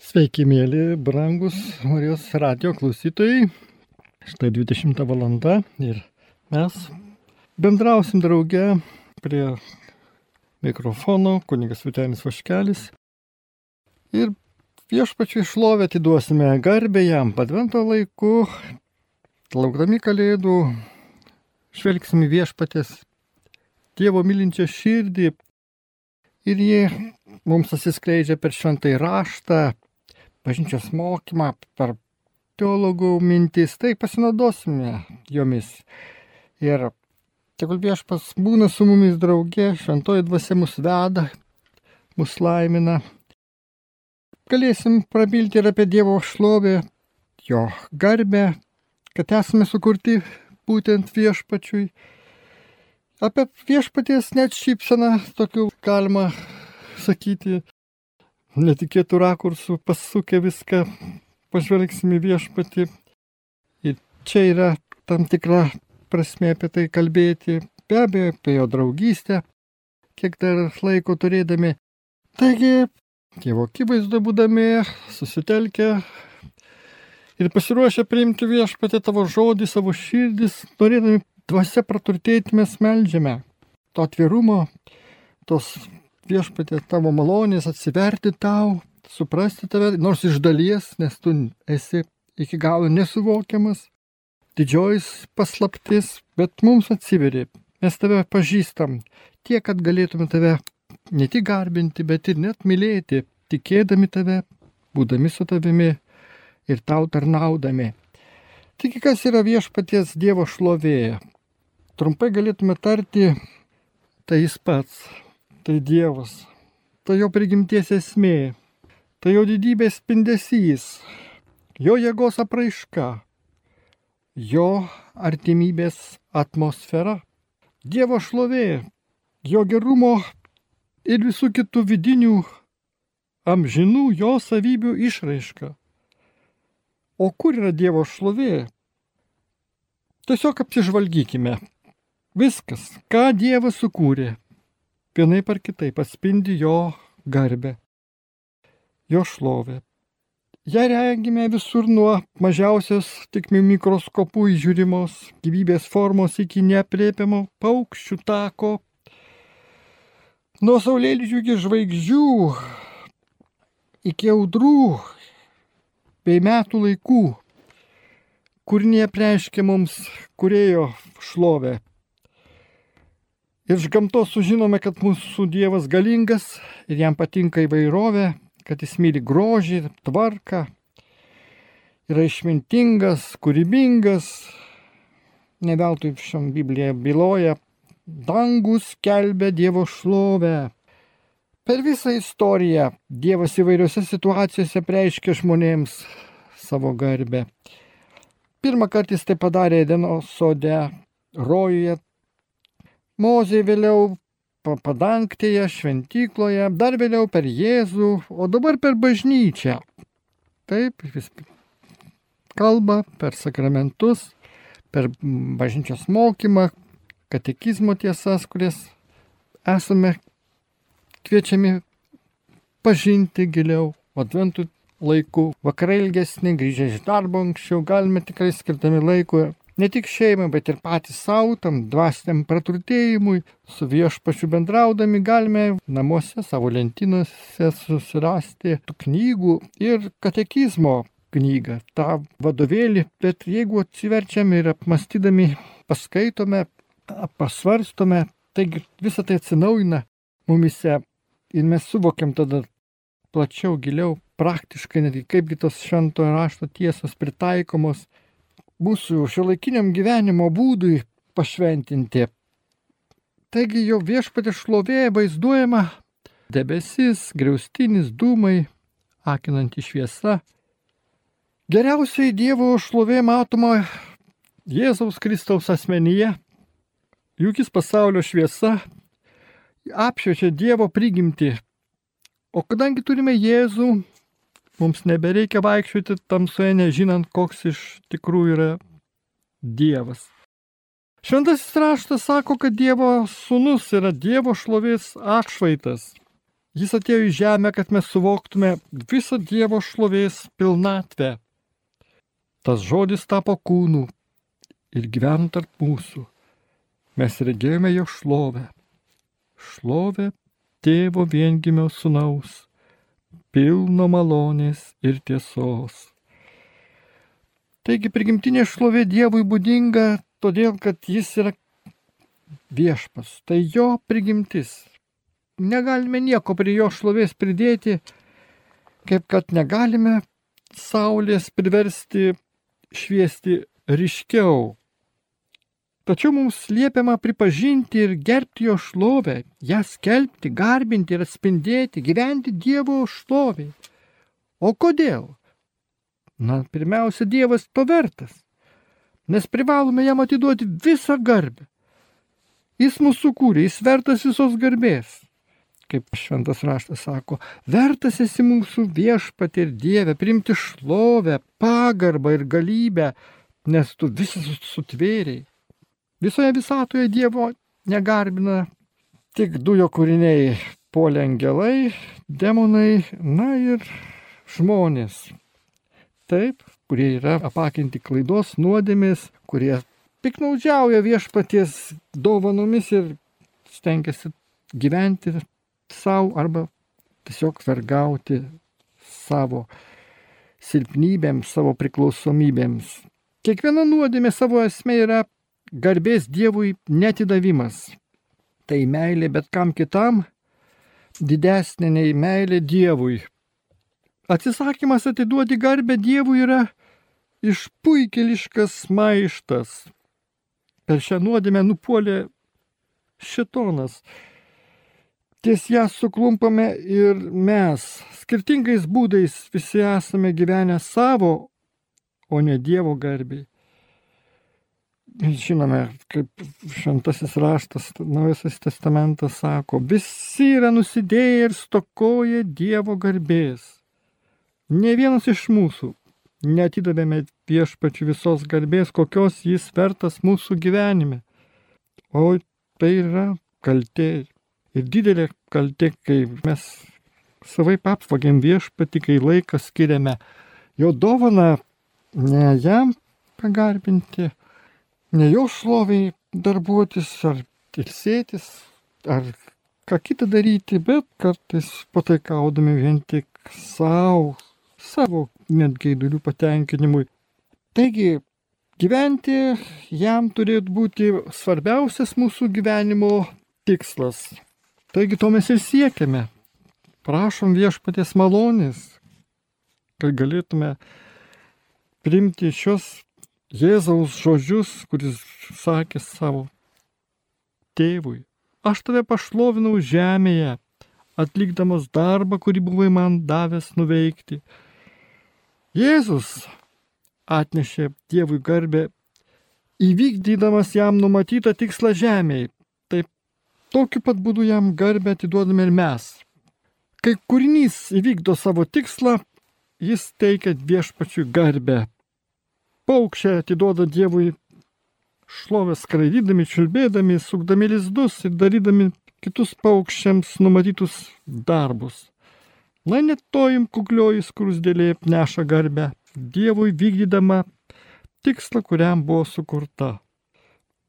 Sveiki, mėly, brangus Marijos radio klausytojai. Štai 20 valanda ir mes bendrausim drauge prie mikrofono, kunigas Vitenis Vaškelis. Ir viešpačiai šlovę atiduosime garbę jam padvento laiku, laukdami kalėdų, žvelgsime viešpatės Dievo mylinčią širdį ir jie mums atsiskleidžia per šventai raštą, bažnyčios mokymą, per teologų mintis, tai pasinaudosime jomis. Ir tegul viešpas būna su mumis draugė, šventoji dvasia mus veda, mus laimina. Galėsim prabilti ir apie Dievo šlovę, jo garbę, kad esame sukurti būtent viešpačiui. Apie viešpaties net šypseną tokių galima sakyti, netikėtų rakursų, pasukę viską, pažvelgsime viešpatį. Ir čia yra tam tikra prasme apie tai kalbėti, be abejo, apie jo draugystę, kiek dar laiko turėdami. Taigi, Dievo akivaizdu būdami, susitelkę ir pasiruošę priimti viešpatį tavo žodį, savo širdis, norėdami dvasia praturtėti mes melžiame. To atvirumo, tos viešpatė tavo malonės atsiverti tau, suprasti tave, nors iš dalies, nes tu esi iki galo nesuvokiamas, didžioji paslaptis, bet mums atsiveri, mes tave pažįstam, tiek, kad galėtume tave ne tik garbinti, bet ir net mylėti, tikėdami tave, būdami su tavimi ir tau tarnaudami. Tik kas yra viešpaties Dievo šlovė? Trumpai galėtume tarti, tai jis pats, tai Dievas, tai jo prigimties esmė, tai jo didybės spindesys, jo jėgos apraiška, jo artimybės atmosfera, Dievo šlovė, jo gerumo ir visų kitų vidinių amžinų jo savybių išraiška. O kur yra Dievo šlovė? Tiesiog apsižvalgykime. Viskas, ką Dievas sukūrė, vienaip ar kitaip atspindi jo garbę, jo šlovę. Ja regime visur nuo mažiausios tik mikroskopų įžiūrimos gyvybės formos iki nepriepiamo paukščių tako, nuo saulėlydžių iki žvaigždžių, iki audrų bei metų laikų, kur neapreiškia mums kurėjo šlovę Ir iš gamtos sužinome, kad mūsų Dievas galingas ir jam patinka įvairovė, kad jis myli grožį, tvarką, yra išmintingas, kūrybingas. Ne veltui šiam Biblija byloja, dangus kelbė Dievo šlovę. Per visą istoriją Dievas įvairiose situacijose preiškia žmonėms savo garbę. Pirmą kartą jis tai padarė Edeno sode, rojuje, Mozė vėliau padangtėje, šventykloje, dar vėliau per Jėzų, o dabar per bažnyčią. Taip, vis kalba per sakramentus, per bažnyčios mokymą, katekizmo tiesas, kurias esame kviečiami pažinti giliau, adventų laiku, vakarai ilgesni, grįžę iš darbo anksčiau, galime tikrai skirtami laiko ne tik šeimai, bet ir patys savo, tam dvasiniam praturtėjimui, su viešpačiu bendraudami galime namuose savo lentynose susirasti tų knygų ir katekizmo knygą, tą vadovėlį, bet jeigu atsiverčiame ir apmastydami, paskaitome, pasvarstome, taigi visą tai atsinaujina mumise ir mes suvokiam tada plačiau, giliau, praktiškai netgi kaipgi tos šventojo rašto tiesos pritaikomos mūsų šiuolaikiniam gyvenimo būdui pašventinti. Taigi jo viešpatė šlovė vaizduojama debesis, griaustinis, dūmai, akinanti šviesa. Geriausiai Dievo šlovė matoma Jėzaus Kristaus asmenyje, juk jis pasaulio šviesa apšviečia Dievo prigimti. O kadangi turime Jėzų, Mums nebereikia vaikščioti tamsoje, nežinant, koks iš tikrųjų yra Dievas. Šventasis raštas sako, kad Dievo sūnus yra Dievo šlovės atšvaitas. Jis atėjo į žemę, kad mes suvoktume visą Dievo šlovės pilnatvę. Tas žodis tapo kūnu ir gyveno tarp mūsų. Mes regėjome jo šlovę. Šlovę tėvo viengimio sunaus, pilno malonės ir tiesos. Taigi prigimtinė šlovė Dievui būdinga todėl, kad jis yra viešpas. Tai jo prigimtis. Negalime nieko prie jo šlovės pridėti, kaip kad negalime saulės priversti šviesti ryškiau. Tačiau mums liepiama pripažinti ir gerbti jo šlovę, ją skelbti, garbinti ir atspindėti, gyventi Dievo šloviai. O kodėl? Na, pirmiausia, Dievas to vertas, nes privalome jam atiduoti visą garbę. Jis mūsų kūrė, jis vertas visos garbės. Kaip šventas raštas sako, vertas esi mūsų viešpatį ir Dievę, priimti šlovę, pagarbą ir galybę, nes tu visą sutvėriai. Visoje visatoje Dievo negarbina tik du jo kūriniai - polė angelai, demonai, na ir žmonės. Taip, kurie yra apakinti klaidos, nuodėmės, kurie piknaudžiauja viešpaties dovanomis ir stengiasi gyventi savo arba tiesiog vergauti savo silpnybėms, savo priklausomybėms. Kiekviena nuodėmė savo esmė yra garbės Dievui netidavimas. Tai meilė bet kam kitam didesnė nei meilė Dievui. Atsisakymas atiduoti garbę Dievui yra išpuikeliškas maištas. Per šią nuodėmę nupuolė šitonas. Ties ją suklumpame ir mes. Skirtingais būdais visi esame gyvenę savo, o ne Dievo garbiai. Žinome, kaip šventasis raštas, naujasis testamentas sako, visi yra nusidėję ir stokoja Dievo garbės. Ne vienas iš mūsų netidavėme viešpačių visos garbės, kokios jis vertas mūsų gyvenime. O tai yra kaltė. Ir didelė kaltė, kai mes savai apvagėm viešpatį, kai laiką skiriame jo dovaną ne jam pagarbinti, ne jo šloviai darbuotis ar ilsėtis, ar ką kitą daryti, bet kartais pataikaudami vien tik savo, savo net gaidulių patenkinimui. Taigi, gyventi jam turėtų būti svarbiausias mūsų gyvenimo tikslas. Taigi to mes ir siekiame. Prašom viešpaties malonės, kad galėtume priimti šios Jėzaus žodžius, kuris sakė savo tėvui. Aš tave pašlovinau žemėje, atlikdamas darbą, kurį buvai man davęs nuveikti. Jėzus atnešė Dievui garbę, įvykdydamas jam numatytą tikslą žemėje. Taip, tokiu pat būdu jam garbę atiduodame ir mes. Kai kūrinys įvykdo savo tikslą, jis teikia viešpačiui garbę paukščiai atiduoda Dievui šlovę skraidydami, čiulbėdami, sukdami lizdus ir darydami kitus paukščiams numatytus darbus. Na net tojim kuklioji skrusdėlė neša garbę Dievui vykdydama tikslą, kuriam buvo sukurta.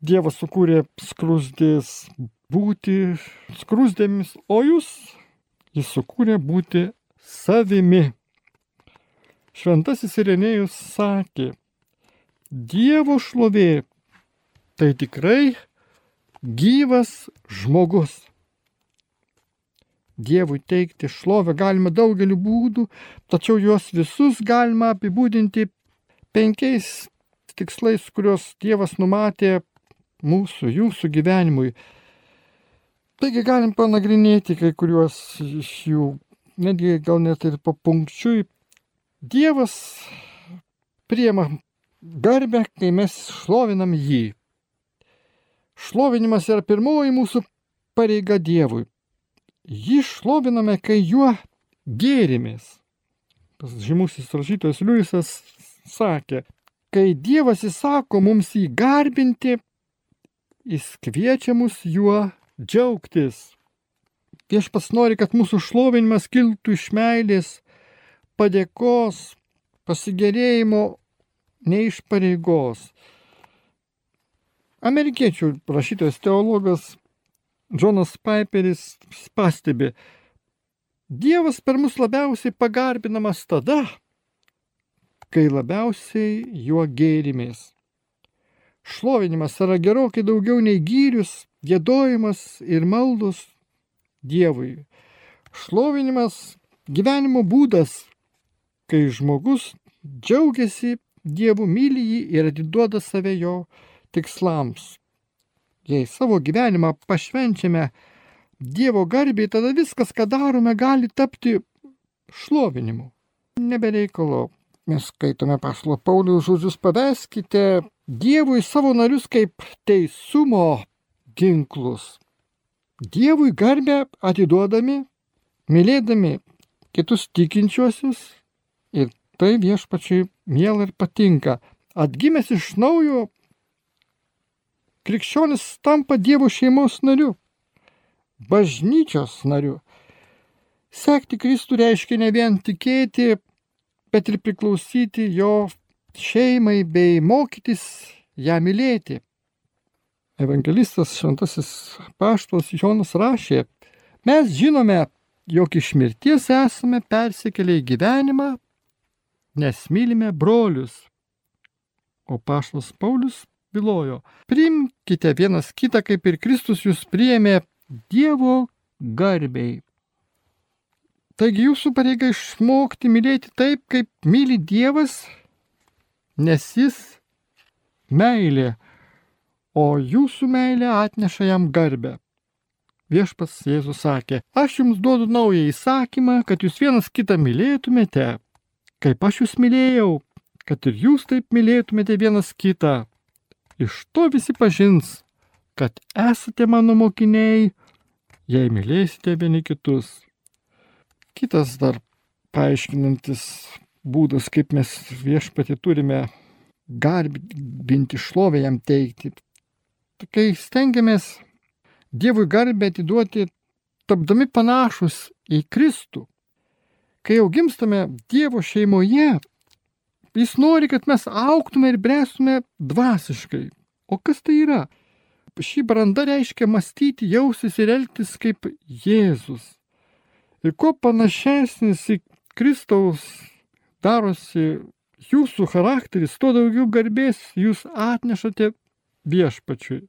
Dievas sukūrė skrusdės būti skrusdėmis, o jūs jis sukūrė būti savimi. Šventasis Irenėjus sakė, Dievo šlovė tai tikrai gyvas žmogus. Dievui teikti šlovę galima daugeliu būdų, tačiau juos visus galima apibūdinti penkiais tikslais, kuriuos Dievas numatė mūsų, jūsų gyvenimui. Taigi galim panagrinėti kai kuriuos iš jų, netgi gal net ir papunkčiui. Dievas priema garbę, kai mes šlovinam jį. Šlovinimas yra pirmoji mūsų pareiga Dievui. Jį šloviname, kai juo gėrimės. Tas žymusis rašytojas Liujisas sakė, kai Dievas įsako mums jį garbinti, jis kviečia mus juo džiaugtis. Viešpas nori, kad mūsų šlovinimas kiltų iš meilės, padėkos, pasigerėjimo, ne iš pareigos. Amerikiečių rašytojas teologas Džonas Piperis pastebi, Dievas per mus labiausiai pagarbinamas tada, kai labiausiai juo gėrimės. Šlovinimas yra gerokai daugiau nei gyrius, gėdojimas ir maldos Dievui. Šlovinimas gyvenimo būdas, kai žmogus džiaugiasi Dievu myli jį ir atiduoda save jo tikslams. Jei savo gyvenimą pašvenčiame Dievo garbiai, tada viskas, ką darome, gali tapti šlovinimu. Nebereikalo. Mes skaitome paslo Paulius žodžius paveskite Dievui savo narius kaip teisumo ginklus. Dievui garbę atiduodami, mylėdami kitus tikinčiuosius ir tai viešpačiai miela ir patinka. Atgimęs iš naujo, krikščionis tampa Dievo šeimos nariu, bažnyčios nariu. Sekti Kristų reiškia ne vien tikėti, bet ir priklausyti jo šeimai bei mokytis ją mylėti. Evangelistas Šventasis Paštas Jonas rašė, mes žinome, jog iš mirties esame persikėlę į gyvenimą, nes mylime brolius. O Paštas Paulius bylojo, priimkite vienas kitą, kaip ir Kristus jūs priėmė Dievo garbiai. Taigi jūsų pareiga išmokti mylėti taip, kaip myli Dievas, nes jis meilė o jūsų meilė atneša jam garbę. Viešpas Jėzus sakė, aš jums duodu naują įsakymą, kad jūs vienas kitą mylėtumėte, kaip aš jūs mylėjau, kad ir jūs taip mylėtumėte vienas kitą. Iš to visi pažins, kad esate mano mokiniai, jei mylėsite vieni kitus. Kitas dar paaiškinantis būdas, kaip mes viešpatį turime garbinti šlovę jam teikti, kai stengiamės Dievui garbę atiduoti, tapdami panašus į Kristų, kai jau gimstame Dievo šeimoje, Jis nori, kad mes auktume ir bręstume dvasiškai. O kas tai yra? Šį brandą reiškia mąstyti, jausis ir elgtis kaip Jėzus. Ir kuo panašesnis į Kristaus darosi jūsų charakteris, tuo daugiau garbės jūs atnešate viešpačiui.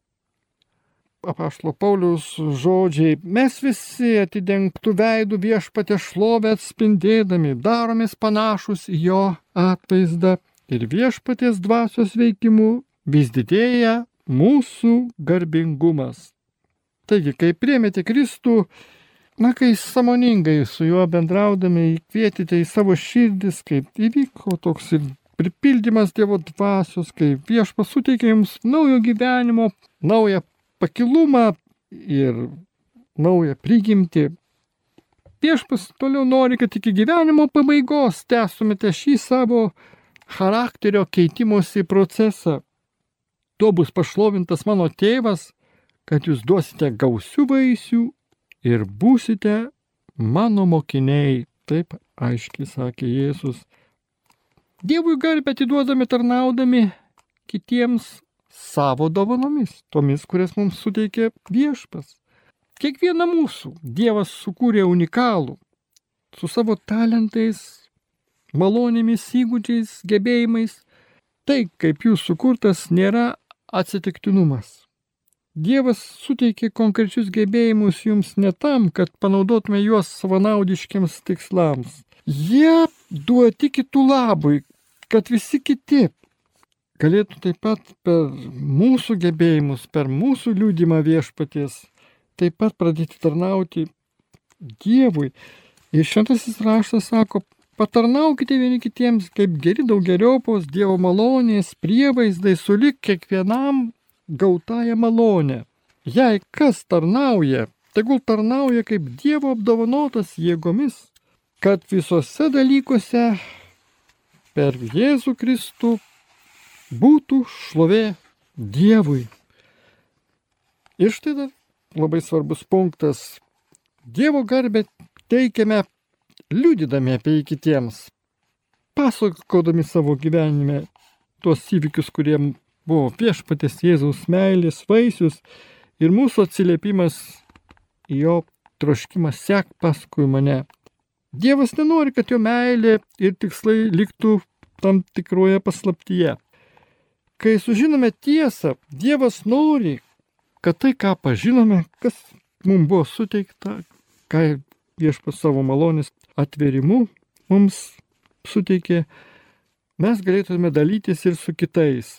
Apaštalo Paulius žodžiai, mes visi atidengtų veidų viešpatė šlovę atspindėdami, daromės panašus į jo atvaizdą ir viešpatės dvasios veikimu vis didėja mūsų garbingumas. Taigi, kai priemėte Kristų, na, kai samoningai su juo bendraudami įkvietite į savo širdis, kaip įvyko toks ir pripildymas Dievo dvasios, kai viešpas suteikia jums naujo gyvenimo, naują pakilumą ir naują prigimtį. Viešpas toliau nori, kad iki gyvenimo pabaigos tęstumėte šį savo charakterio keitimosi procesą. Tuo bus pašlovintas mano tėvas, kad jūs duosite gausių vaisių ir būsite mano mokiniai. Taip aiškiai sakė Jėzus. Dievui garbę atiduodami tarnaudami kitiems savo dovanomis, tomis, kurias mums suteikė viešpas. Kiekvieną mūsų Dievas sukūrė unikalų, su savo talentais, malonėmis, įgūdžiais, gebėjimais. Tai, kaip jūs sukurtas, nėra atsitiktinumas. Dievas suteikė konkrečius gebėjimus jums ne tam, kad panaudotume juos savanaudiškiams tikslams. Jie duoti kitų labui, kad visi kiti galėtų taip pat per mūsų gebėjimus, per mūsų liūdimą viešpaties, taip pat pradėti tarnauti Dievui. Ir šventasis raštas sako, patarnaukite vieni kitiems kaip geri daugeriopos Dievo malonės prievaizdai sulik kiekvienam gautąją malonę. Jei kas tarnauja, tegul tarnauja kaip Dievo apdovanotas jėgomis, kad visose dalykuose per Jėzų Kristų būtų šlovė Dievui. Ir štai dar labai svarbus punktas. Dievo garbę teikiame liūdydami apie jį kitiems, pasakodami savo gyvenime tuos įvykius, kurie buvo viešpatės Jėzaus meilės vaisius ir mūsų atsiliepimas į jo troškimą sek paskui mane. Dievas nenori, kad jo meilė ir tikslai liktų tam tikroje paslaptyje. Kai sužinome tiesą, Dievas nori, kad tai, ką pažinome, kas mums buvo suteikta, ką viešpas savo malonės atverimu mums suteikė, mes galėtume dalytis ir su kitais.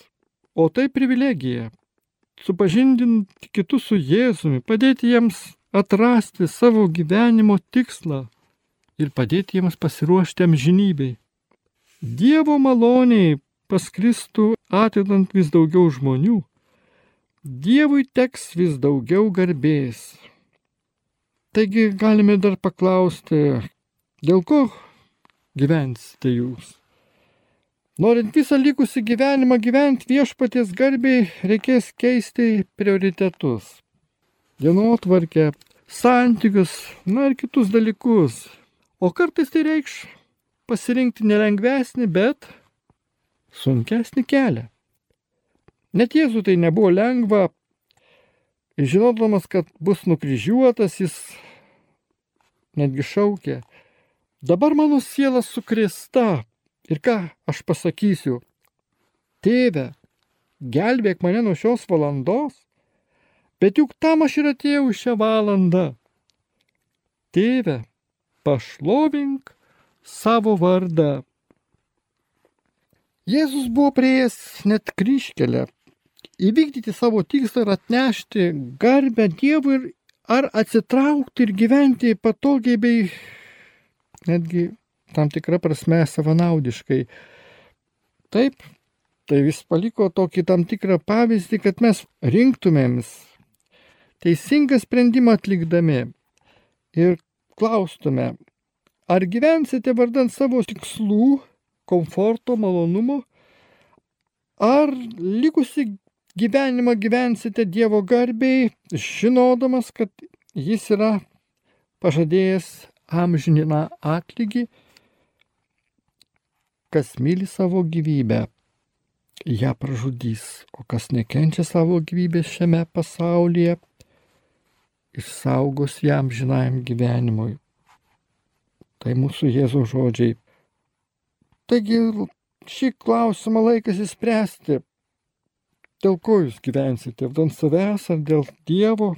O tai privilegija - supažindinti kitus su Jėzumi, padėti jiems atrasti savo gyvenimo tikslą ir padėti jiems pasiruošti amžinybei. Dievo maloniai paskristų atidant vis daugiau žmonių, Dievui teks vis daugiau garbės. Taigi galime dar paklausti, dėl ko gyvensite jūs? Norint visą likusį gyvenimą gyventi viešpaties garbiai, reikės keisti prioritetus. Dienotvarkę, santykius, na ir kitus dalykus. O kartais tai reikš pasirinkti nelengvesnį, bet sunkesnį kelią. Net Jėzų tai nebuvo lengva, žinodamas, kad bus nukryžiuotas, jis netgi šaukė, dabar mano siela sukrista ir ką aš pasakysiu, tėve, gelbėk mane nuo šios valandos, bet juk tam aš ir atėjau šią valandą. Tėve, pašlovink savo vardą. Jėzus buvo prieėjęs net kryškelę, įvykdyti savo tikslą ir atnešti garbę Dievui ir ar atsitraukti ir gyventi patogiai bei netgi tam tikrą prasme savanaudiškai. Taip, tai vis paliko tokį tam tikrą pavyzdį, kad mes rinktumėms teisingą sprendimą atlikdami ir klaustume, Ar gyvensite vardant savo tikslų, komforto, malonumo, ar likusi gyvenimą gyvensite Dievo garbiai, žinodamas, kad Jis yra pažadėjęs amžiną atlygį, kas myli savo gyvybę, ją pražudys, o kas nekenčia savo gyvybės šiame pasaulyje, išsaugos jam žinajam gyvenimui. Tai mūsų Jėzaus žodžiai. Taigi šį klausimą laikas įspręsti. Dėl ko jūs gyvensite? Dėl savęs ar dėl Dievo?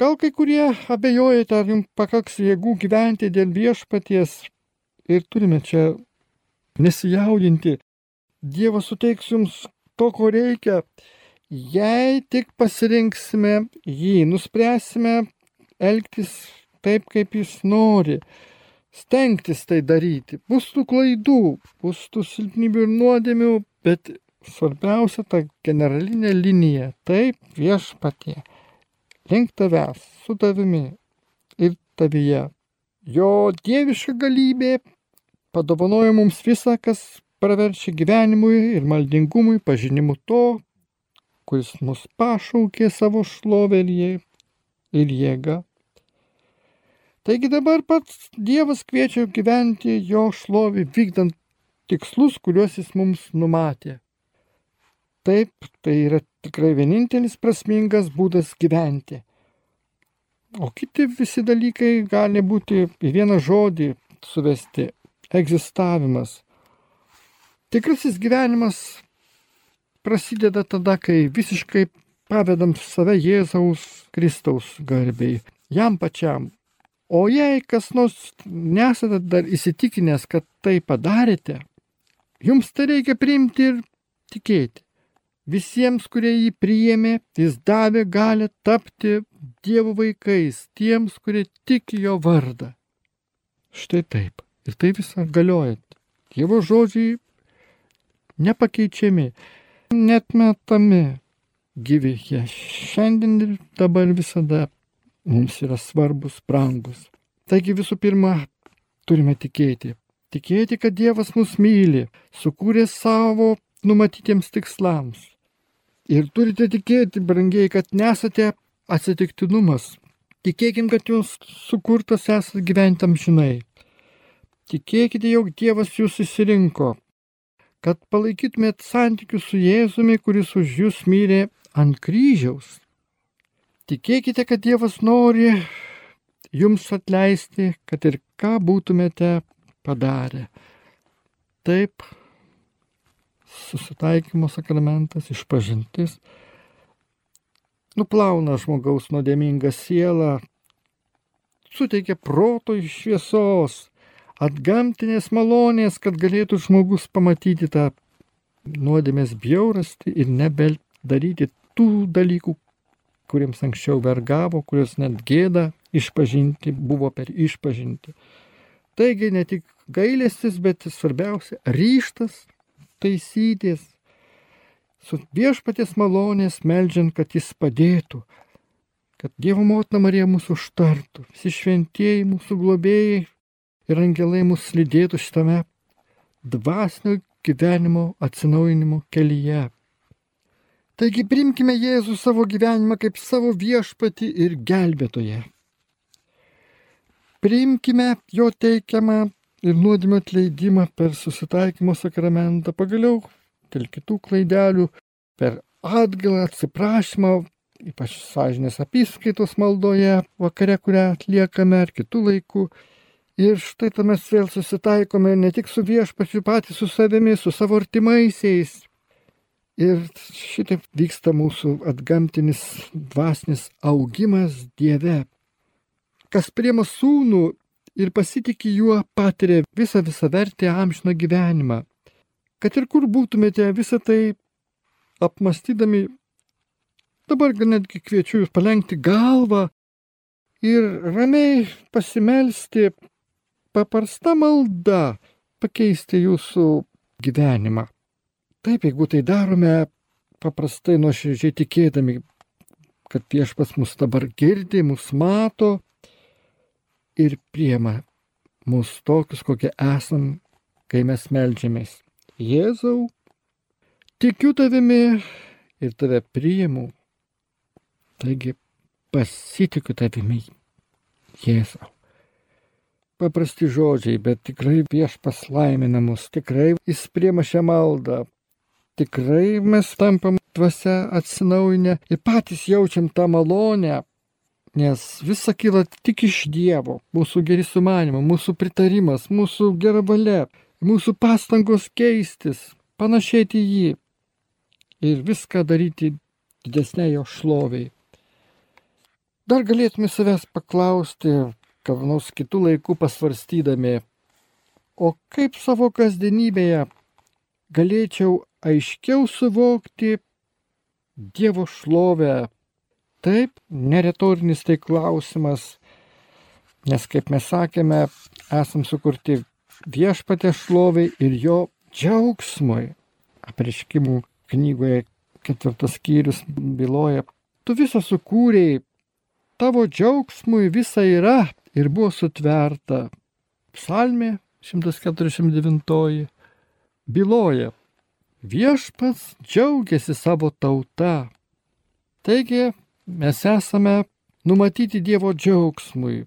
Gal kai kurie abejojate, ar jums pakaks jėgų gyventi dėl viešpaties. Ir turime čia nesijaudinti. Dievas suteiks jums to, ko reikia. Jei tik pasirinksime jį, nuspręsime elgtis taip, kaip jis nori stengtis tai daryti. Bus tų klaidų, bus tų silpnybių ir nuodėmių, bet svarbiausia ta generalinė linija. Taip viešpatie. Link tavęs, su tavimi ir tavyje. Jo dieviška galybė padovanoja mums visą, kas praverčia gyvenimui ir maldingumui, pažinimu to, kuris mus pašaukė savo šlovę ir jėgą. Taigi dabar pats Dievas kviečia gyventi jo šlovį, vykdant tikslus, kuriuos jis mums numatė. Taip, tai yra tikrai vienintelis prasmingas būdas gyventi. O kiti visi dalykai gali būti į vieną žodį suvesti - egzistavimas. Tikrasis gyvenimas prasideda tada, kai visiškai pavedam save Jėzaus Kristaus garbiai, jam pačiam, O jei kas nors nesate dar įsitikinęs, kad tai padarėte, jums tai reikia priimti ir tikėti. Visiems, kurie jį priėmė, jis davė galę tapti Dievo vaikais, tiems, kurie tiki jo vardą. Štai taip. Ir tai visą galiojat. Dievo žodžiai nepakeičiami, net metami, gyvi jie šiandien ir dabar visada mums yra svarbus, brangus. Taigi visų pirma, turime tikėti. Tikėti, kad Dievas mus myli, sukūrė savo numatytiems tikslams. Ir turite tikėti, brangiai, kad nesate atsitiktinumas. Tikėkim, kad jūs sukurtas esate gyventam žinai. Tikėkite, jog Dievas jūs įsirinko, kad palaikytumėt santykius su Jėzumi, kuris už jūs myrė ant kryžiaus. Tikėkite, kad Dievas nori jums atleisti, kad ir ką būtumėte padarę. Taip, susitaikymo sakramentas, išpažintis, nuplauna žmogaus nuodėmingą sielą, suteikia proto šviesos, atgamtinės malonės, kad galėtų žmogus pamatyti tą nuodėmės bjaurastį ir nebedaryti tų dalykų, kuriems anksčiau vergavo, kurios net gėda išpažinti buvo per išpažinti. Taigi ne tik gailestis, bet svarbiausia ryštas taisytis, su viešpatės malonės melžiant, kad jis padėtų, kad Dievo motina Marija mūsų užtartų, visi šventieji mūsų globėjai ir angelai mūsų lydėtų šitame dvasinio gyvenimo atsinaujinimo kelyje. Taigi primkime Jėzų savo gyvenimą kaip savo viešpati ir gelbėtoje. Priimkime jo teikiamą ir nuodėmio atleidimą per susitaikymo sakramentą, pagaliau dėl kitų klaidelių, per atgalą, atsiprašymą, ypač sąžinės apskaitos maldoje, vakare, kurią atliekame, ar kitų laikų. Ir štai tam mes vėl susitaikome ne tik su viešpačiu, patys su savimi, su savo artimaisiais. Ir šitaip vyksta mūsų atgamtinis dvasinis augimas Dieve. Kas priema sūnų ir pasitikė juo, patiria visą visą vertę amžino gyvenimą. Kad ir kur būtumėte visą tai apmastydami, dabar netgi kviečiu jūs palengti galvą ir ramiai pasimelsti paprasta malda pakeisti jūsų gyvenimą. Taip, jeigu tai darome paprastai nuoširdžiai tikėdami, kad viešpas mus dabar girdi, mus mato ir priema mus tokius, kokie esam, kai mes melžiamės. Jėzau, tikiu tavimi ir tave priimu. Taigi pasitikiu tavimi, Jėzau. Paprasti žodžiai, bet tikrai viešpas laimina mus, tikrai jis priema šią maldą, tikrai mes tampam dvasia atsinaujinę ir patys jaučiam tą malonę, nes visa kyla tik iš Dievo, mūsų geri sumanimai, mūsų pritarimas, mūsų gera valia, mūsų pastangos keistis, panašėti jį ir viską daryti didesnė jo šloviai. Dar galėtume savęs paklausti, kad nors kitų laikų pasvarstydami, o kaip savo kasdienybėje galėčiau aiškiau suvokti Dievo šlovę. Taip, neretorinis tai klausimas, nes kaip mes sakėme, esam sukurti viešpatė šloviai ir jo džiaugsmui. Apriškimų knygoje ketvirtas skyrius byloja, tu visą sukūrėjai, tavo džiaugsmui visa yra ir buvo sutverta. Psalmė 149 byloja, viešpats džiaugiasi savo tauta. Taigi mes esame numatyti Dievo džiaugsmui.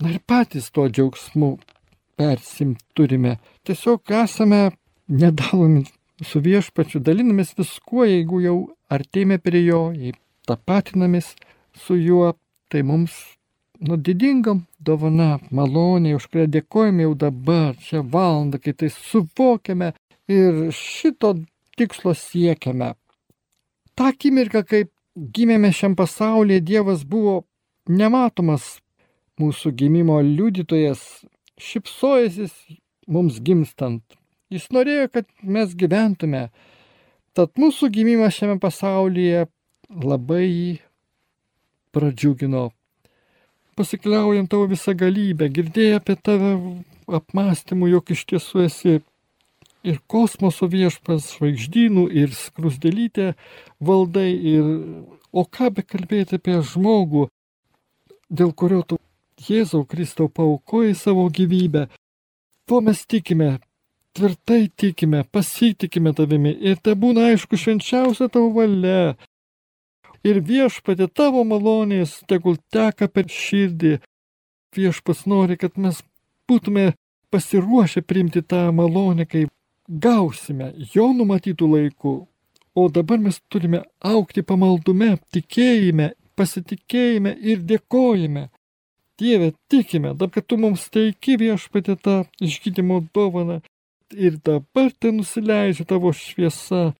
Na ir patys tuo džiaugsmu persim turime. Tiesiog esame nedalomi su viešpačiu, dalinamės viskuo, jeigu jau artėjame prie jo, jei tapatinamės su juo, tai mums nu, didingam dovana, malonė, už kurią dėkojame jau dabar, šią valandą, kai tai suvokiame ir šito tikslo siekiame. Ta akimirka, kai gimėme šiam pasaulyje, Dievas buvo nematomas mūsų gimimo liudytojas, šipsojasis mums gimstant. Jis norėjo, kad mes gyventume. Tad mūsų gimimas šiame pasaulyje labai jį pradžiugino. Pasikliaujant tavo visą galybę, girdėjai apie tave apmąstymų, jog iš tiesų esi ir kosmoso viešpas, žvaigždynų, ir skrusdelytė valdai, ir o ką be kalbėti apie žmogų, dėl kurio tu Jėzau Kristau paukojai savo gyvybę. Tuo mes tikime, tvirtai tikime, pasitikime tavimi ir te būna aišku švenčiausia tavo valia. Ir viešpatė tavo malonės tegul teka per širdį. Viešpas nori, kad mes būtume pasiruošę priimti tą malonę, kai gausime jo numatytų laikų. O dabar mes turime aukti pamaldume, tikėjime, pasitikėjime ir dėkojime. Dieve, tikime, dabar, kad tu mums teiki viešpatė tą išgydymo dovaną. Ir dabar tai nusileidžia tavo šviesa,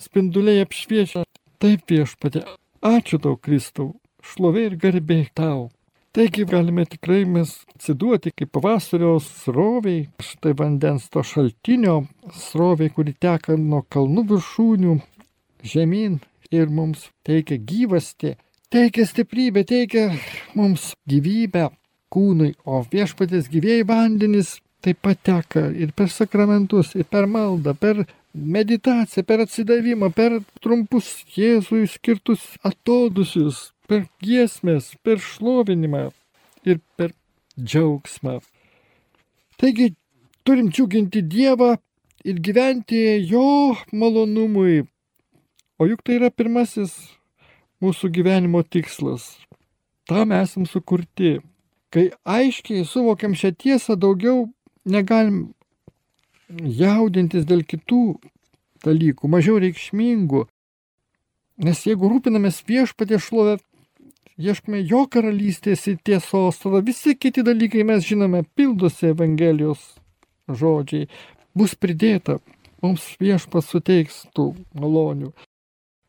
spinduliai apšviečia. Taip viešpatė, ačiū tau, Kristau, šlovė ir garbė tau. Taigi galime tikrai mes atsiduoti kaip pavasario sroviai, štai vandens to šaltinio sroviai, kuri teka nuo kalnų viršūnių žemyn ir mums teikia gyvasti, teikia stiprybę, teikia mums gyvybę kūnui, o viešpatės gyvėjai vandenys taip pat teka ir per sakramentus, ir per maldą, per meditaciją, per atsidavimą, per trumpus Jėzui skirtus atodusius, per giesmės, per šlovinimą ir per džiaugsmą. Taigi turim džiuginti Dievą ir gyventi jo malonumui. O juk tai yra pirmasis mūsų gyvenimo tikslas. Tam esam sukurti. Kai aiškiai suvokiam šią tiesą, daugiau negalim jaudintis dėl kitų dalykų, mažiau reikšmingų. Nes jeigu rūpinamės viešpatė šlovę, ieškome jo karalystės ir tiesos, tada visi kiti dalykai mes žinome, pildosi Evangelijos žodžiai, bus pridėta, mums viešpas suteiks tų malonių.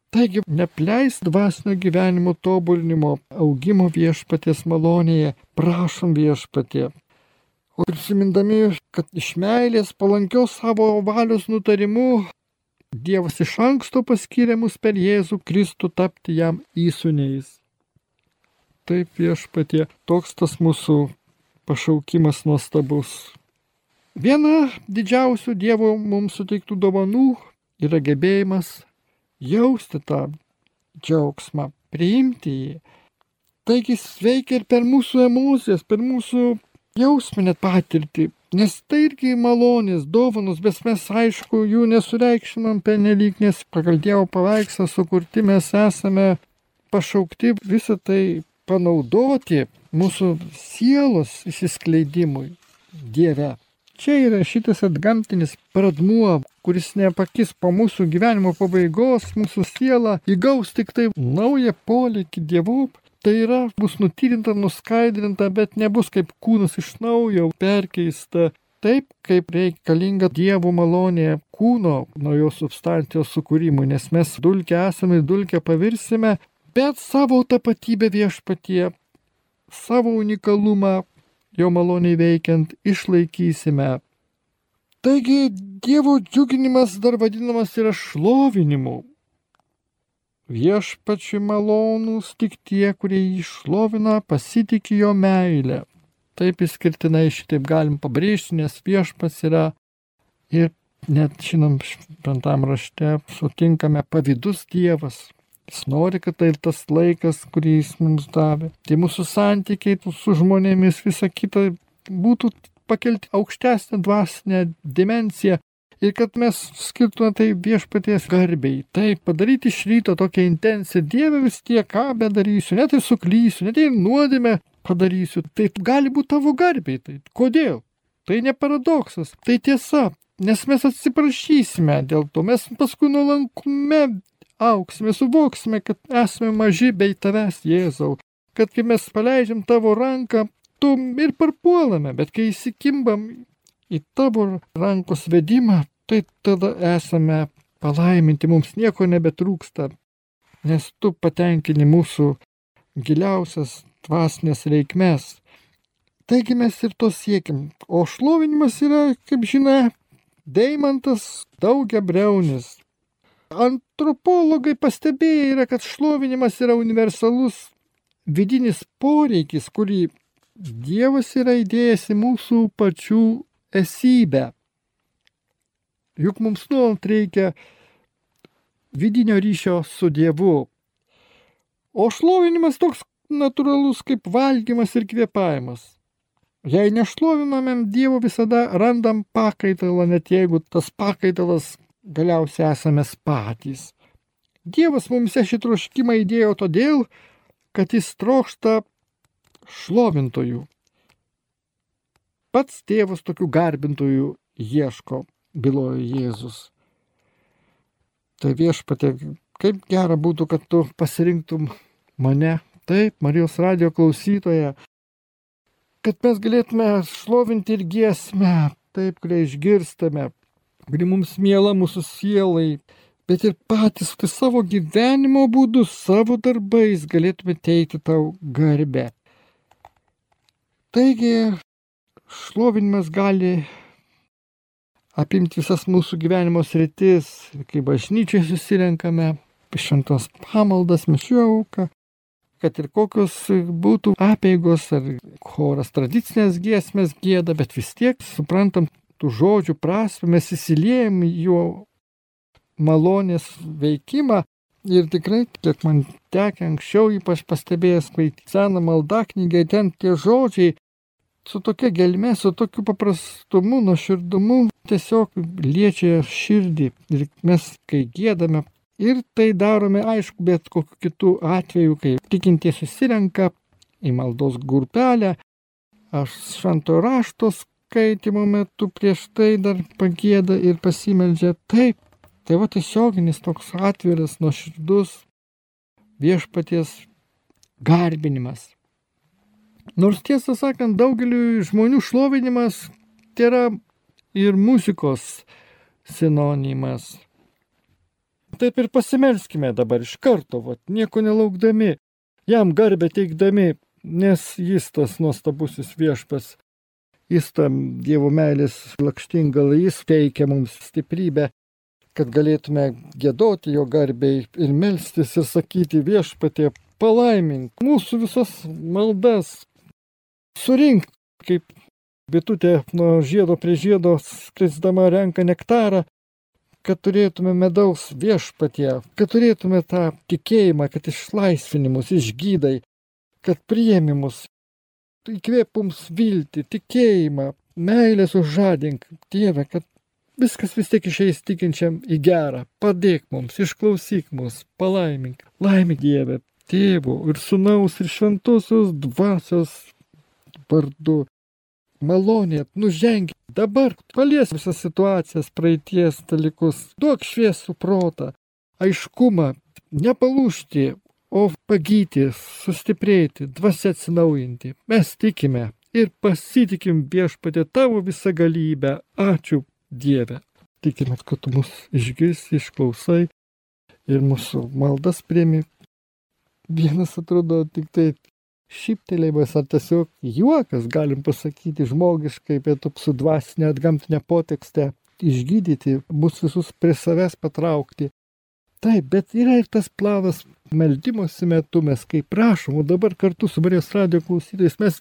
Taigi, nepleis dvasinio gyvenimo tobulinimo, augimo viešpatės malonėje, prašom viešpatė. O prisimindami, kad iš meilės palankios savo valios nutarimu Dievas iš anksto paskyrė mus per Jėzų Kristų tapti jam įsūniais. Taip viešpatie, toks tas mūsų pašaukimas nuostabus. Viena didžiausių Dievo mums suteiktų dovanų yra gebėjimas jausti tą džiaugsmą, priimti jį. Taigi veikia ir per mūsų emocijas, per mūsų jausminę patirtį, nes tai irgi malonės, dovanos, bet mes aišku jų nesureikšminam penelyg, nes pagal Dievo paveikslą sukurti mes esame pašaukti visą tai panaudoti mūsų sielos įsiskleidimui Dieve. Čia yra šitas atgamtinis pradmuo, kuris nepakis po mūsų gyvenimo pabaigos, mūsų siela įgaus tik tai naują polikį Dievu. Tai yra, bus nutyrinta, nuskaidrinta, bet nebus kaip kūnas iš naujo perkeista. Taip, kaip reikalinga Dievo malonė kūno naujos substancijos sukūrimui, nes mes dulkę esame dulkę pavirsime, bet savo tapatybę viešpatie, savo unikalumą jo maloniai veikiant išlaikysime. Taigi Dievo džiuginimas dar vadinamas yra šlovinimu. Viešpačiui malonūs tik tie, kurie jį šlovina, pasitikė jo meilę. Taip įskirtinai šitaip galim pabrėžti, nes viešpas yra ir net žinom, šventam rašte sutinkame pavydus Dievas, Jis nori, kad tai tas laikas, kurį jis mums davė. Tai mūsų santykiai su žmonėmis, visa kita būtų pakelti aukštesnę dvasinę dimenciją ir kad mes skirtume tai viešpaties garbiai. Tai padaryti iš ryto tokią intenciją, Dieve vis tiek, ką bedarysiu, net ir suklysiu, net ir nuodėmę padarysiu. Tai gali būti tavo garbiai. Tai kodėl? Tai ne paradoksas, tai tiesa. Nes mes atsiprašysime dėl to, mes paskui nuolankume auksime, suvoksime, kad esame maži bei tavęs, Jėzau, kad kai mes paleidžiam tavo ranką, tu ir parpuolame, bet kai įsikimbam į tavo rankos vedimą, tai tada esame palaiminti, mums nieko nebetrūksta, nes tu patenkini mūsų giliausias dvasinės reikmes. Taigi mes ir to siekim. O šlovinimas yra, kaip žinia, deimantas daugia breunis, Antropologai pastebėję yra, kad šlovinimas yra universalus vidinis poreikis, kurį Dievas yra įdėjęs į mūsų pačių esybę. Juk mums nuolat reikia vidinio ryšio su Dievu. O šlovinimas toks natūralus kaip valgymas ir kvėpavimas. Jei nešlovinamėm Dievo, visada randam pakaitalą, net jeigu tas pakaitalas galiausiai esame patys. Dievas mums šį troškimą įdėjo todėl, kad jis trokšta šlovintojų. Pats tėvas tokių garbintojų ieško, bylojo Jėzus. Tai viešpatė, kaip gera būtų, kad tu pasirinktum mane, taip, Marijos radio klausytoje, kad mes galėtume šlovinti ir giesmę, taip, kurią išgirstame, kuri mums mėla mūsų sielai, bet ir patys tai savo gyvenimo būdu, savo darbais galėtume teikti tau garbę. Taigi, šlovinimas gali apimti visas mūsų gyvenimo sritis, kai bažnyčiai susirenkame, šventos pamaldas, mišių auką, kad ir kokios būtų apėgos ar choras tradicinės giesmės gėda, bet vis tiek suprantam tų žodžių prasme, mes įsiliejam į jo malonės veikimą ir tikrai, kiek man tekia anksčiau, ypač pastebėjęs, kai seną maldaknygę, ten tie žodžiai su tokia gelme, su tokiu paprastumu, nuoširdumu tiesiog liečia širdį. Ir mes, kai gėdame, ir tai darome, aišku, bet kokiu kitų atveju, kai tikintie susirenka į maldos grupelę, aš švento rašto skaitimo metu prieš tai dar pagėda ir pasimeldžia taip. Tai va tiesioginis toks atviras, nuoširdus viešpaties garbinimas. Nors tiesą sakant, daugeliu žmonių šlovinimas tai yra ir muzikos sinonimas. Taip ir pasimelskime dabar iš karto, vat, nieko nelaukdami, jam garbę teikdami, nes jis tas nuostabusis viešpas, jis tam Dievo meilės lakštingalai, jis teikia mums stiprybę, kad galėtume gėdoti jo garbiai ir melstis ir sakyti viešpatie palaimink mūsų visas maldas, surink, kaip bitutė nuo žiedo prie žiedo skrisdama renka nektarą, kad turėtume medaus viešpatie, kad turėtume tą tikėjimą, kad išlaisvinimus, išgydai, kad priemimus, įkvėpums viltį, tikėjimą, meilę sužadink, Dieve, kad viskas vis tiek išeis tikinčiam į gerą. Padėk mums, išklausyk mus, palaimink, laimik Dieve, tėvų ir sunaus ir šventosios dvasios vardu. Malonė, nužengi dabar, palies visas situacijas, praeities dalykus, duok šviesų protą, aiškumą, nepalūšti, o pagyti, sustiprėti, dvasia atsinaujinti. Mes tikime ir pasitikim viešpatė tavo visą galybę. Ačiū Dieve. Tikime, kad tu mus išgirsi, išklausai ir mūsų maldas priemi. Vienas atrodo tik taip šyptelėjimas ar tiesiog juokas, galim pasakyti žmogiškai, bet su dvasinė atgamtinė potekste išgydyti, mus visus prie savęs patraukti. Taip, bet yra ir tas planas meldymosi metu, mes kaip prašom, o dabar kartu su Marijos radio klausytojais mes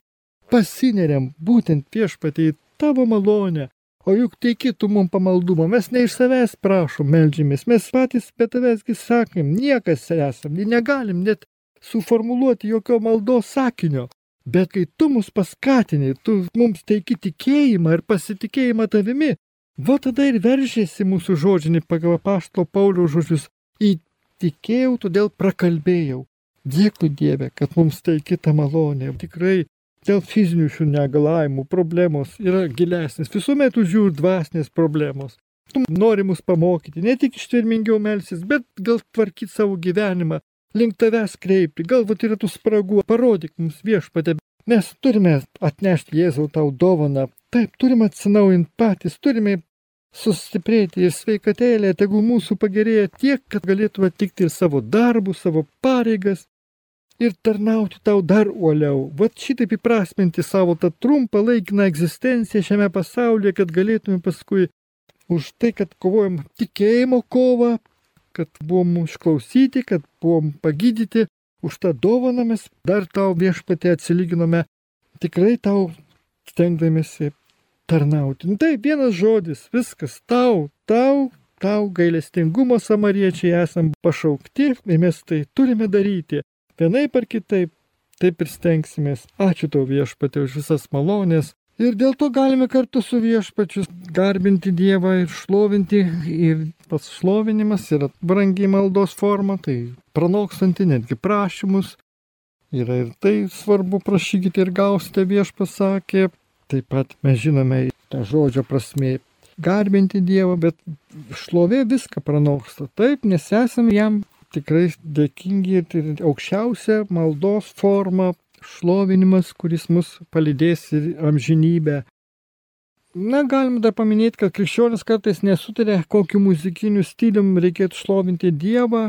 pasineriam būtent viešpatį į tavo malonę. O juk teikėtų mums pamaldumą, mes ne iš savęs prašom, melžiamės, mes patys be tavęsgi sakom, niekas esam, negalim net suformuluoti jokio maldos sakinio. Bet kai tu mus paskatini, tu mums teiki tikėjimą ir pasitikėjimą tavimi, va tada ir veržėsi mūsų žodžinį pagal pašto Paulių žodžius. Įtikėjau, todėl prakalbėjau. Dėkui Dieve, kad mums teiki tą malonę. Tikrai dėl fizinių šių negalavimų problemos yra gilesnės. Visuomet už jų dvasinės problemos. Tu nori mus pamokyti, ne tik ištvermingiau melsis, bet gal tvarkyti savo gyvenimą, link tavęs kreipti, galbūt yra tų spragų, parodyk mums viešpatė. Mes turime atnešti Jėzau tau dovaną, taip, turime atsinaujinti patys, turime sustiprėti ir sveikatėlė, tegul mūsų pagerėja tiek, kad galėtume atlikti ir savo darbus, savo pareigas ir tarnauti tau dar uoliau. Vat šitaip įprasminti savo tą trumpą laikiną egzistenciją šiame pasaulyje, kad galėtume paskui už tai, kad kovojam tikėjimo kovą, kad buvom išklausyti, kad buvom pagydyti, už tą dovaną mes dar tau viešpatė atsilyginome, tikrai tau stengdamėsi tarnauti. Tai vienas žodis, viskas tau, tau, tau gailestingumo samariečiai esam pašaukti ir mes tai turime daryti. Vienaip ar kitaip, taip ir stengsimės. Ačiū tau viešpatė už visas malonės, Ir dėl to galime kartu su viešpačiu garbinti Dievą ir šlovinti. Ir pats šlovinimas yra brangiai maldos forma, tai pranokstanti netgi prašymus. Yra ir tai svarbu prašykite ir gausite viešpasakė. Taip pat mes žinome tą žodžio prasme garbinti Dievą, bet šlovė viską pranoksta. Taip, nes esame jam tikrai dėkingi ir aukščiausia maldos forma šlovinimas, kuris mus palydės ir amžinybę. Na, galim dar paminėti, kad krikščionis kartais nesutarė, kokiu muzikiniu stilium reikėtų šlovinti Dievą,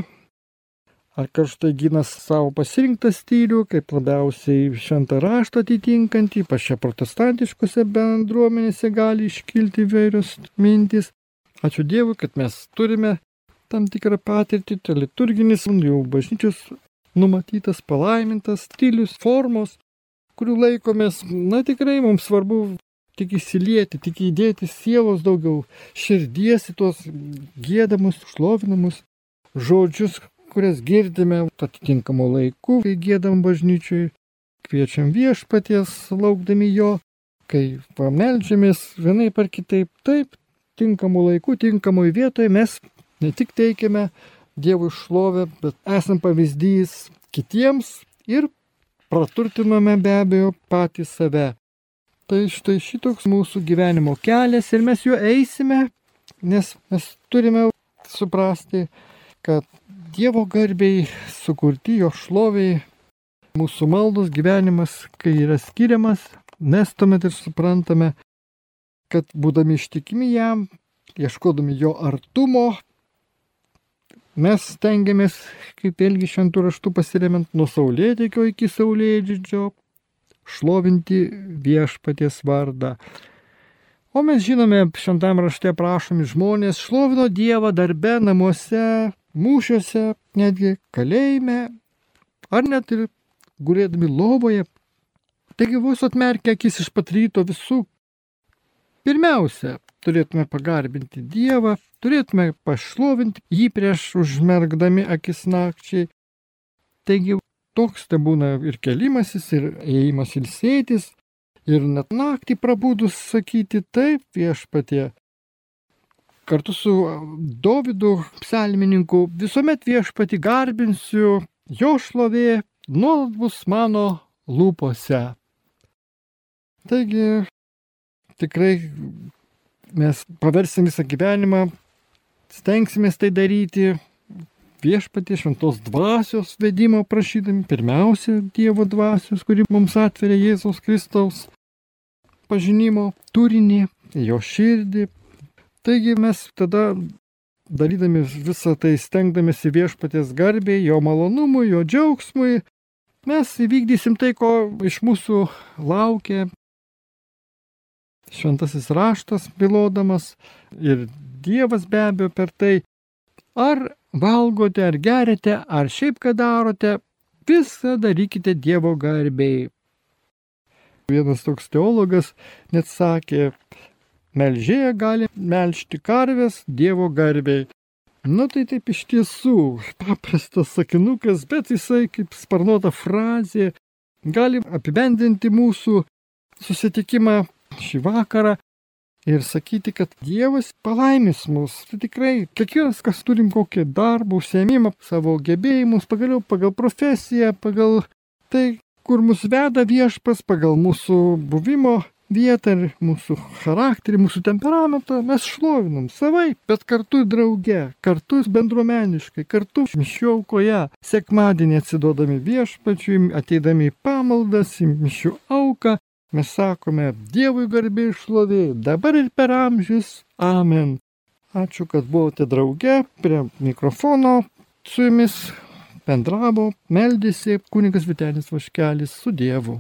ar karštai gina savo pasirinktą stilių, kaip labiausiai šventą raštą atitinkantį, ypač protestantiškose bendruomenėse gali iškilti įvairios mintis. Ačiū Dievui, kad mes turime tam tikrą patirtį, tai liturginis jau bažnyčios numatytas palaimintas stilius, formos, kurių laikomės, na tikrai mums svarbu tik įsilieti, tik įdėti sielos daugiau, širdies į tuos gėdamus, šlovinamus žodžius, kurias girdime atitinkamu laiku, kai gėdam bažnyčiui, kviečiam viešpaties, laukdami jo, kai pameldžiamės vienaip ar kitaip, taip, tinkamu laiku, tinkamoje vietoje mes ne tik teikiame Dievui šlovę, bet esam pavyzdys kitiems ir praturtiname be abejo patį save. Tai štai šitoks mūsų gyvenimo kelias ir mes juo eisime, nes mes turime suprasti, kad Dievo garbiai sukurti jo šloviai mūsų maldos gyvenimas, kai yra skiriamas, mes tuomet ir suprantame, kad būdami ištikimi jam, ieškodami jo artumo, Mes stengiamės, kaip vėlgi šventų raštų pasiremiant, nuo saulėtekio iki saulėdžio šlovinti viešpaties vardą. O mes žinome, šventam rašte prašomi žmonės šlovino Dievą darbe, namuose, mūšiuose, netgi kalėjime, ar net ir gulėdami lovoje. Taigi vos atmerkia akis iš pat ryto visų. Pirmiausia, turėtume pagarbinti Dievą, turėtume pašlovinti jį prieš užmergdami akis nakčiai. Taigi toks te būna ir kelimasis, ir ėjimas ilsėtis, ir net naktį prabūdus sakyti taip viešpatie. Kartu su Dovydu psalmininku visuomet viešpati garbinsiu, jo šlovė nuolat bus mano lūpose. Taigi tikrai mes paversim visą gyvenimą, stengsimės tai daryti viešpatie šventos dvasios vedimo prašydami, pirmiausia Dievo dvasios, kuri mums atveria Jėzaus Kristaus pažinimo turinį, jo širdį. Taigi mes tada, darydami visą tai, stengdamėsi viešpatės garbė, jo malonumui, jo džiaugsmui, mes įvykdysim tai, ko iš mūsų laukia šventasis raštas bylodamas ir Dievas be abejo per tai, ar valgote, ar gerite, ar šiaip ką darote, viską darykite Dievo garbėjai. Vienas toks teologas net sakė, melžėja gali melžti karves Dievo garbėjai. Nu tai taip iš tiesų, paprastas sakinukas, bet jisai kaip sparnuota frazė gali apibendinti mūsų susitikimą šį vakarą ir sakyti, kad Dievas palaimis mus. Tai tikrai kiekvienas, kas turim kokį darbą, užsiemimą, savo gebėjimus, pagaliau pagal profesiją, pagal tai, kur mus veda viešpas, pagal mūsų buvimo vietą ir mūsų charakterį, mūsų temperamentą, mes šlovinam savai, bet kartu drauge, kartu bendruomeniškai, kartu mišių aukoje, sekmadienį atsiduodami viešpačiui, ateidami į pamaldas, į mišių auką, Mes sakome Dievui garbė išlovė dabar ir per amžius. Amen. Ačiū, kad buvote drauge prie mikrofono. Su jumis bendravo, meldėsi kunigas Vitenis Vaškelis su Dievu.